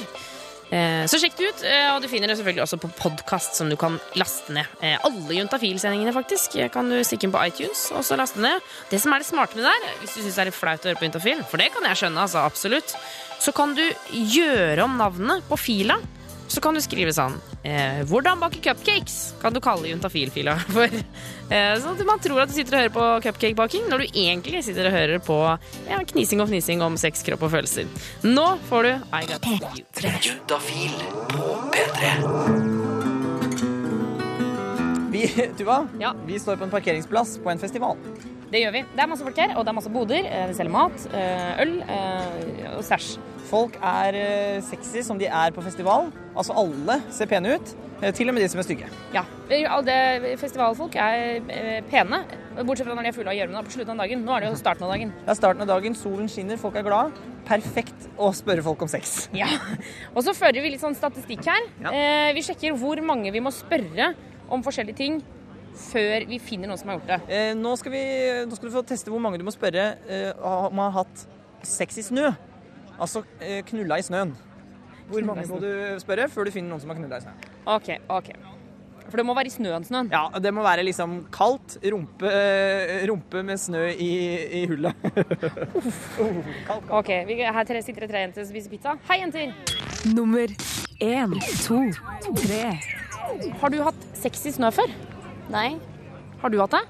Eh, Så sjekk det ut, eh, og du finner det selvfølgelig også på podkast som du kan laste ned. Alle Juntafil-sendingene, faktisk, kan du stikke inn på iTunes og så laste ned. Det som er det smarte med det der, hvis du syns det er litt flaut å høre på Juntafil, for det kan jeg skjønne, altså, absolutt, så kan du gjøre om navnet på fila så kan du skrive sånn eh, 'Hvordan bake cupcakes?' kan du kalle juntafil-fila (laughs) for. Eh, sånn at man tror at du sitter og hører på cupcakebaking, når du egentlig sitter og hører på ja, knising og fnising om sex, kropp og følelser. Nå får du I Got You. Juntafil på P3. Vi, Tuva, Ja. vi står på en parkeringsplass på en festival. Det gjør vi. Det er masse folk her, og det er masse boder. vi De selger mat, eh, øl eh, og stæsj. Folk er eh, sexy som de er på festival. Altså alle ser pene ut, eh, til og med de som er stygge. Ja. Alle festivalfolk er eh, pene, bortsett fra når de er fulle av gjørme på slutten av dagen. Nå er det jo starten av dagen. Er starten av dagen, solen skinner, folk er glad. Perfekt å spørre folk om sex. Ja. Og så fører vi litt sånn statistikk her. Ja. Vi sjekker hvor mange vi må spørre om forskjellige ting før vi finner noen som har gjort det. Eh, nå, skal vi, nå skal du få teste hvor mange du må spørre om har hatt sex i snø. Altså eh, knulla i snøen. Hvor mange må du spørre før du finner noen som har knulla i snøen? OK. ok. For det må være i snøen, snøen. Ja, Det må være liksom kaldt, rumpe, eh, rumpe med snø i, i hullet. (laughs) kaldt, kaldt. OK. Vi, her tre sitter det tre jenter som spiser pizza. Hei, jenter! Nummer én, to, tre. Har du hatt sex i snø før? Nei. Har du hatt det?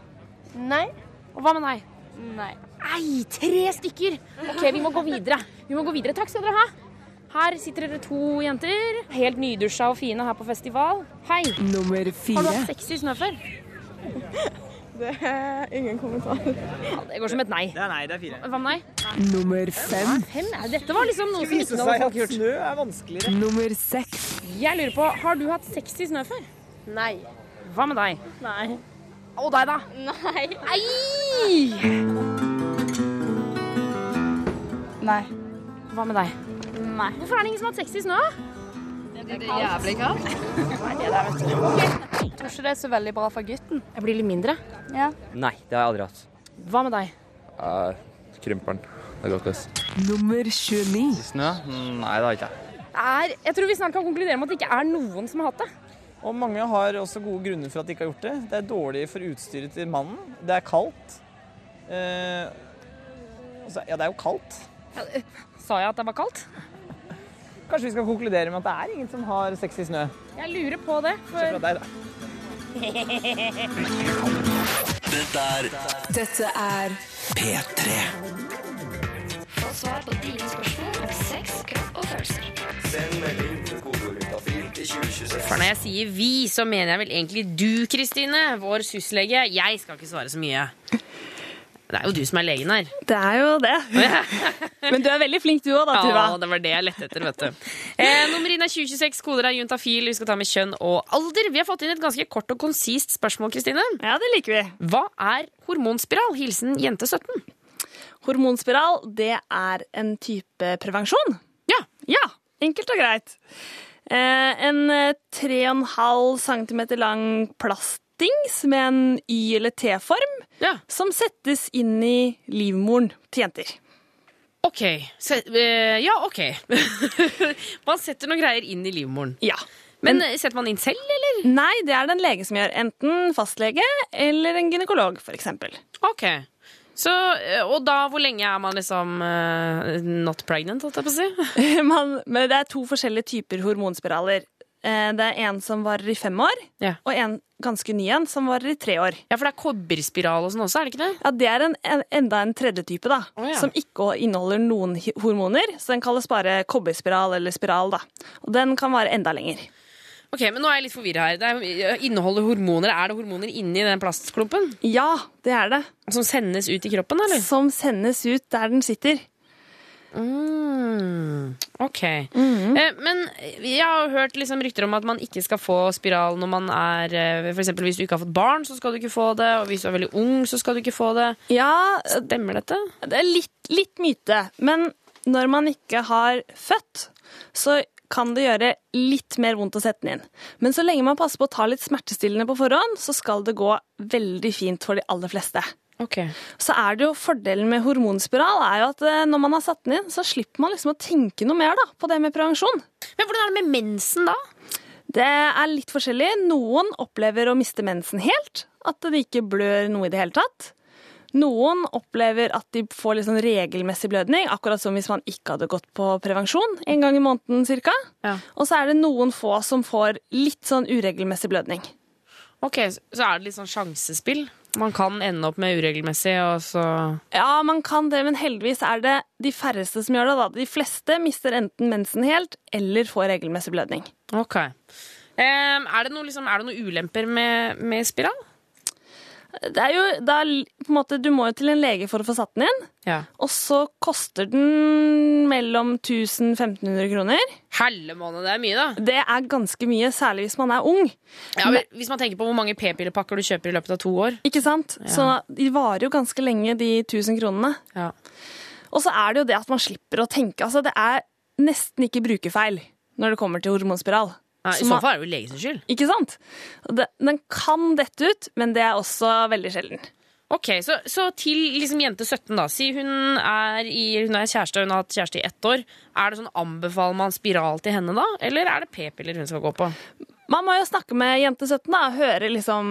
Nei. Og hva med deg? Nei. Ei, tre stykker! OK, vi må gå videre. Vi må gå videre. Takk skal dere ha. Her sitter dere to jenter, helt nydusja og fine her på festival. Hei! Nummer Har du hatt sex i snø før? (laughs) Det er ingen kommentar. Ja, det går som et nei. Det er nei, det er fire. Hva med deg? Nummer fem. Fem? Dette var liksom noe som ikke viser noe seg at gjort. snø er vanskeligere. Nummer seks. Jeg lurer på, har du hatt sex i snø før? Nei. Hva med deg? Nei. Og deg, da? Nei. Nei! Nei. Hva med deg? Nei. Hvorfor er det ingen som har hatt sex i snø? Det er jævlig kaldt. Nei, det der, vet du. Tror ikke det er så veldig bra for gutten. Jeg blir litt mindre. Ja. Nei, det har jeg aldri hatt. Hva med deg? Krymperen. Det er godt løs. Nummer 29. Snø? Nei, det har ikke jeg. Er, jeg tror vi snart kan konkludere med at det ikke er noen som har hatt det. Og mange har også gode grunner for at de ikke har gjort det. Det er dårlig for utstyret til mannen. Det er kaldt. Eh, altså, ja, det er jo kaldt. Sa jeg at det var kaldt? Kanskje vi skal konkludere med at det er ingen som har sex i snø. Jeg lurer på det. Se fra For deg, da. Dette er Dette er P3. Få svar på dine spørsmål om sex, kropp og følelser. Send melding til kodeordet til 2026. For når jeg sier vi, så mener jeg vel egentlig du, Kristine, vår syslege. Jeg skal ikke svare så mye. Det er jo du som er legen her. Det er jo det. (laughs) Men du er veldig flink du òg, da, Tuva. Ja, det var det jeg lette etter, vet du. Eh, nummer inn er 2026, koder er juntafil. Vi skal ta med kjønn og alder. Vi har fått inn et ganske kort og konsist spørsmål, Kristine. Ja, det liker vi. Hva er hormonspiral? Hilsen jente 17. Hormonspiral, det er en type prevensjon. Ja. Ja, enkelt og greit. Eh, en eh, 3,5 cm lang plastdings med en Y- eller T-form Ja. som settes inn i livmoren til jenter. OK. Se, eh, ja, OK. (laughs) man setter noen greier inn i livmoren. Ja. Men Men, setter man inn selv, eller? Nei, det er det en lege som gjør. Enten fastlege eller en gynekolog, f.eks. OK. Så, eh, og da, hvor lenge er man liksom uh, not pregnant, holdt jeg på å si? (laughs) Man, det er to forskjellige typer hormonspiraler. Eh, Det er en som varer i fem år, Ja. og en ganske ny en som varer i tre år. Ja, for det er kobberspiral og sånn også, er det ikke det? Ja, Det er en, en, enda en tredje type, da, Oh, ja. som ikke inneholder noen hormoner. Så den kalles bare kobberspiral eller spiral. da. Og den kan vare enda lenger. Ok, men nå er jeg litt forvirra her. Det er, inneholder hormoner, Er det hormoner inni den plastklumpen? Ja, det er det. Som sendes ut i kroppen, eller? Som sendes ut der den sitter. Mm, ok. eh, men jeg har hørt liksom rykter om at man ikke skal få spiral når man er F.eks. For eksempel hvis du ikke har fått barn, så skal du ikke få det. Og hvis du er veldig ung, så skal du ikke få det. Ja, Stemmer dette? det er litt, litt myte. Men når man ikke har født, så kan det gjøre litt mer vondt å sette den inn. Men så lenge man passer på å ta litt smertestillende på forhånd, så skal det gå veldig fint for de aller fleste. Ok. Så er det jo Fordelen med hormonspiral er jo at eh, når man har satt den inn, så slipper man liksom å tenke noe mer da, på det med prevensjon. Men hvordan er det med mensen, da? Det er litt forskjellig. Noen opplever å miste mensen helt, at det ikke blør noe i det hele tatt. Noen opplever at de får sånn regelmessig blødning, akkurat som hvis man ikke hadde gått på prevensjon en gang i måneden ca. Ja. Og så er det noen få som får litt sånn uregelmessig blødning. Ok, så er det litt sånn sjansespill. Man kan ende opp med uregelmessig, og så Ja, man kan det, men heldigvis er det de færreste som gjør det. da. De fleste mister enten mensen helt eller får regelmessig blødning. Ok. Um, er, det noe, liksom, er det noen ulemper med, med spiral? Det er jo da, på en måte, Du må jo til en lege for å få satt den inn. Ja. Og så koster den mellom 1000 1500 kroner. Helle måned, det er mye, da. Det er ganske mye, særlig hvis man er ung. Ja, men, hvis man tenker på hvor mange p-pillepakker du kjøper i løpet av to år. Ikke sant? Ja. Så de varer jo ganske lenge, de 1000 kronene. Ja. Og så er det jo det at man slipper å tenke. Altså, det er nesten ikke brukerfeil når det kommer til hormonspiral. Nei, I Så fall er det jo legen sin skyld. Ikke sant? Den kan dette ut, men det er også veldig sjelden. Ok, Så, så til liksom jente 17, da. Si hun er, i, hun er kjæreste, hun har hatt kjæreste i ett år. Er det sånn, Anbefaler man spiral til henne da, eller er det p-piller hun skal gå på? Man må jo snakke med jente 17 da, og høre liksom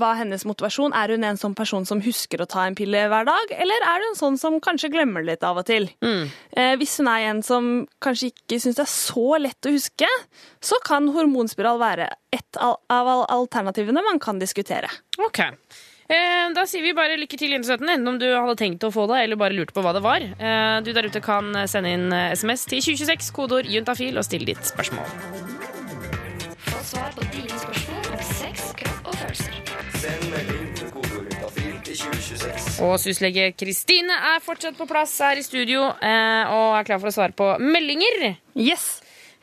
hva hennes motivasjon. Er hun en sånn person som husker å ta en pille hver dag, eller er hun sånn som kanskje glemmer litt av og til? Eh, hvis hun er en som kanskje ikke syns det er så lett å huske, så kan hormonspiral være et av alternativene man kan diskutere. Ok. Eh, da sier vi bare lykke til, jente 17, enten om du hadde tenkt å få det, eller bare lurte på hva det var. Eh, du der ute kan sende inn eh, SMS til 2026, kodeord juntafil, og stille ditt spørsmål. Få svar på dine spørsmål om sex, kropp og følelser. Send melding til kodeord til 2026. Og syslege Kristine er fortsatt på plass her i studio eh, og er klar for å svare på meldinger. Yes!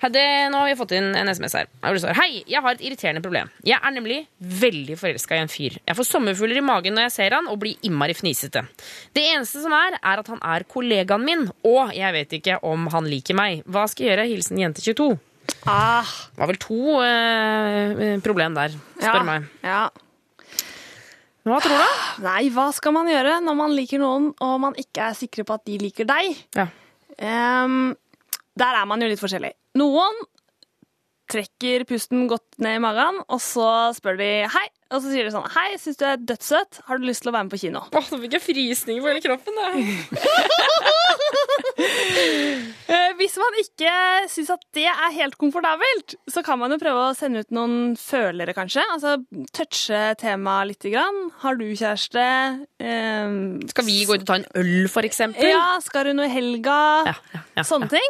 Hadde, nå har vi fått inn en SMS her. Hei, jeg har et irriterende problem. Jeg er nemlig veldig forelska i en fyr. Jeg får sommerfugler i magen når jeg ser han, og blir innmari fnisete. Det eneste som er, er at han er kollegaen min, og jeg vet ikke om han liker meg. Hva skal jeg gjøre? Hilsen jente 22. Ah, Det var vel to eh, problem der, spør ja, meg. Ja. Hva tror du? Nei, hva skal man gjøre når man liker noen, og man ikke er sikre på at de liker deg? Ja. Um, der er man jo litt forskjellig. Noen trekker pusten godt ned i magen, og så spør de hei. Og så sier de sånn Hei, syns du er dødssøt? Har du lyst til å være med på kino? Åh, Nå fikk jeg frysninger på hele kroppen. Da. (laughs) Eh, Hvis man ikke syns at det er helt komfortabelt, så kan man jo prøve å sende ut noen følere, kanskje. Altså touche temaet lite grann. Har du kjæreste? Ehm, Skal vi gå ut og ta en øl, for eksempel? Ja, skal du noe i helga? Ja, ja, ja, Sånne ting.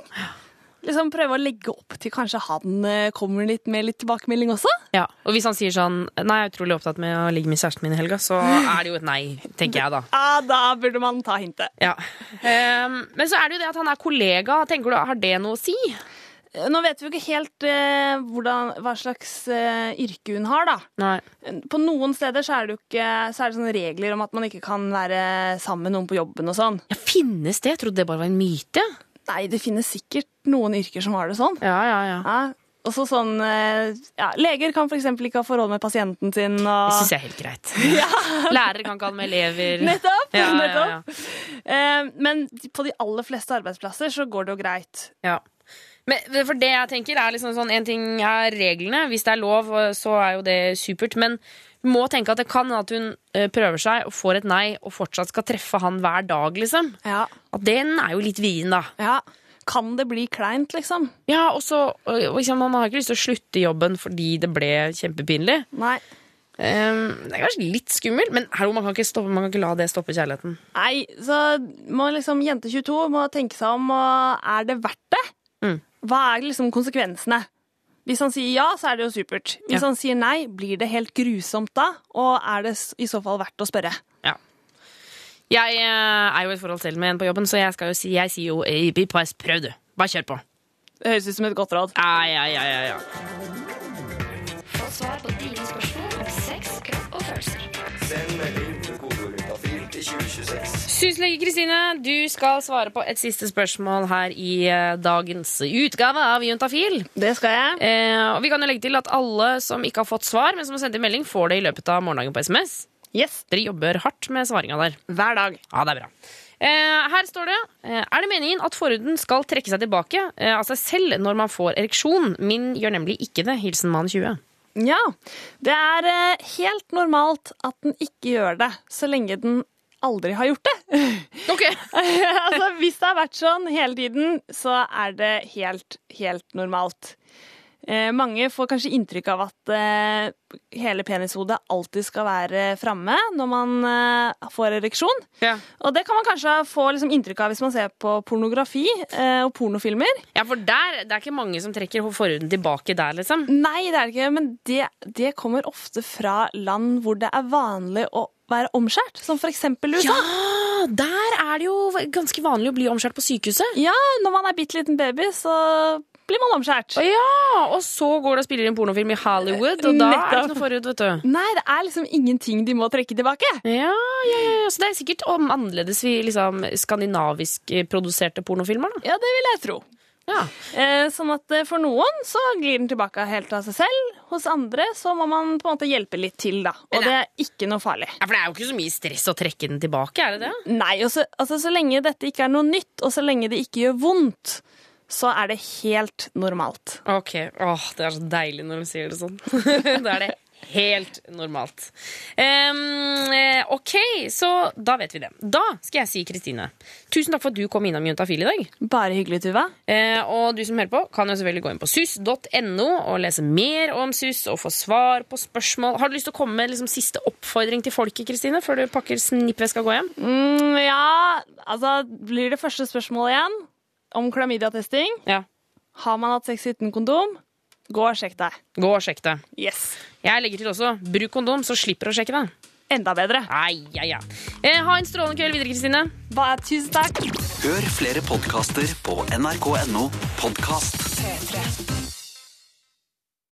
Liksom Prøve å legge opp til kanskje han eh, kommer litt med litt tilbakemelding også. Ja, og hvis han sier sånn Nei, jeg er utrolig opptatt med å ligge med kjæresten min i helga, så er det jo et nei, tenker jeg da. (laughs) Ja, Da burde man ta hintet. Ja. Um, men så er det jo det at han er kollega. Tenker du, Har det noe å si? Nå vet vi jo ikke helt eh, hvordan, hva slags eh, yrke hun har, da. Nei. På noen steder så er det jo ikke så er det sånne regler om at man ikke kan være sammen med noen på jobben og sånn. Ja, Finnes det? Jeg trodde det bare var en myte. Nei, det finnes sikkert noen yrker som har det sånn. Ja, ja, ja. Ja. Også sånn eh, ja, Leger kan f.eks. ikke ha forhold med pasienten sin. Det Og... syns jeg er helt greit. (laughs) Lærere kan ikke ha det med elever. Nettopp! Ja, ja, ja. nettopp. Eh, men på de aller fleste arbeidsplasser så går det jo greit. Ja. Men for det jeg tenker er liksom sånn En ting er reglene. Hvis det er lov, så er jo det supert. Men vi må tenke at det kan at hun eh, prøver seg og får et nei, og fortsatt skal treffe han hver dag, liksom. Ja. At den er jo litt vrien, da. ja. Kan det bli kleint, liksom? Ja, og så liksom, Man har ikke lyst til å slutte i jobben fordi det ble kjempepinlig. Nei. Um, det er kanskje litt skummelt, men hallo, man kan ikke, stoppe, man kan ikke la det stoppe kjærligheten. Nei, så må liksom jente 22 må tenke seg om, og er det verdt det? Mm. Hva er liksom konsekvensene? Hvis han sier ja, så er det jo supert. Hvis Ja. han sier nei, blir det helt grusomt da? Og er det i så fall verdt å spørre? Ja. Jeg eh, er jo i et forhold selv med en på jobben, så jeg, skal jo si, jeg sier jo «Ei, Bipas, prøv du. Bare kjør på. Det høres ut som et godt råd. Ja, ja, ja, ja, ja. Få svar på dine spørsmål Syslege Kristine, du skal svare på et siste spørsmål her i eh, dagens utgave av Juntafil. Det skal jeg. Eh, og vi kan jo legge til at alle som ikke har fått svar, men som har sendt inn melding, får det i løpet av morgendagen på SMS. Yes. Dere jobber hardt med svaringa der. Hver dag. Ja, det er bra. Eh, her står det eh, Er det meningen at forhuden skal trekke seg tilbake eh, av seg selv når man får ereksjon? Min gjør nemlig ikke det. Hilsen mann 20. Ja, det er eh, helt normalt at den ikke gjør det, så lenge den aldri har gjort det. (laughs) (laughs) altså, hvis det har vært sånn hele tiden, så er det helt, helt normalt. Eh, mange får kanskje inntrykk av at eh, hele penishodet alltid skal være framme når man eh, får ereksjon. Og det kan man kanskje få liksom, inntrykk av hvis man ser på pornografi eh, og pornofilmer. Ja, for der, det er ikke mange som trekker forhuden tilbake der, liksom. Nei, det er det ikke, men det, det kommer ofte fra land hvor det er vanlig å være omskjært, som eksempel USA. Ja, der er det jo ganske vanlig å bli omskjært på sykehuset. Ja, når man er bitte liten baby, så blir man omskjært. Å ja, og så går det og spiller inn pornofilm i Hollywood, og da er det ikke noe forut, vet du. Nei, det er liksom ingenting de må trekke tilbake. Ja, ja, ja. Så det er sikkert om annerledes vi liksom, skandinavisk produserte pornofilmer, da. Ja, det vil jeg tro. Eh, sånn at eh, for noen så glir den tilbake helt av seg selv. Hos andre så må man på en måte hjelpe litt til, da. Og det er ikke noe farlig. Ja, For det er jo ikke så mye stress å trekke den tilbake, er det det? Nei, og så, altså, så lenge dette ikke er noe nytt, og så lenge det ikke gjør vondt, så er det helt normalt. Ok, Åh, det er så deilig når de sier det sånn. (laughs) da er det helt normalt. Eh, ok, så da vet vi det. Da skal jeg si, Kristine, tusen takk for at du kom innom Juntafil i dag. Bare hyggelig, Tuva. Uh, og du som hører på, kan jo selvfølgelig gå inn på sus.no og lese mer om sus og få svar på spørsmål. Har du lyst til å komme med liksom, siste oppfordring til folket, Kristine, før du pakker snippveska og går hjem? Mm, ja, altså blir det første spørsmålet igjen om klamydiatesting. Ja. Har man hatt sex uten kondom? Gå og sjekk deg. Gå og sjekk deg. Yes. Jeg legger til også bruk kondom, så slipper du å sjekke det. Enda bedre. Ai, ai, ai. Eh, ha en strålende kveld videre, Kristine. Bare tusen takk. Hør flere podkaster på nrk.no podkast. P3.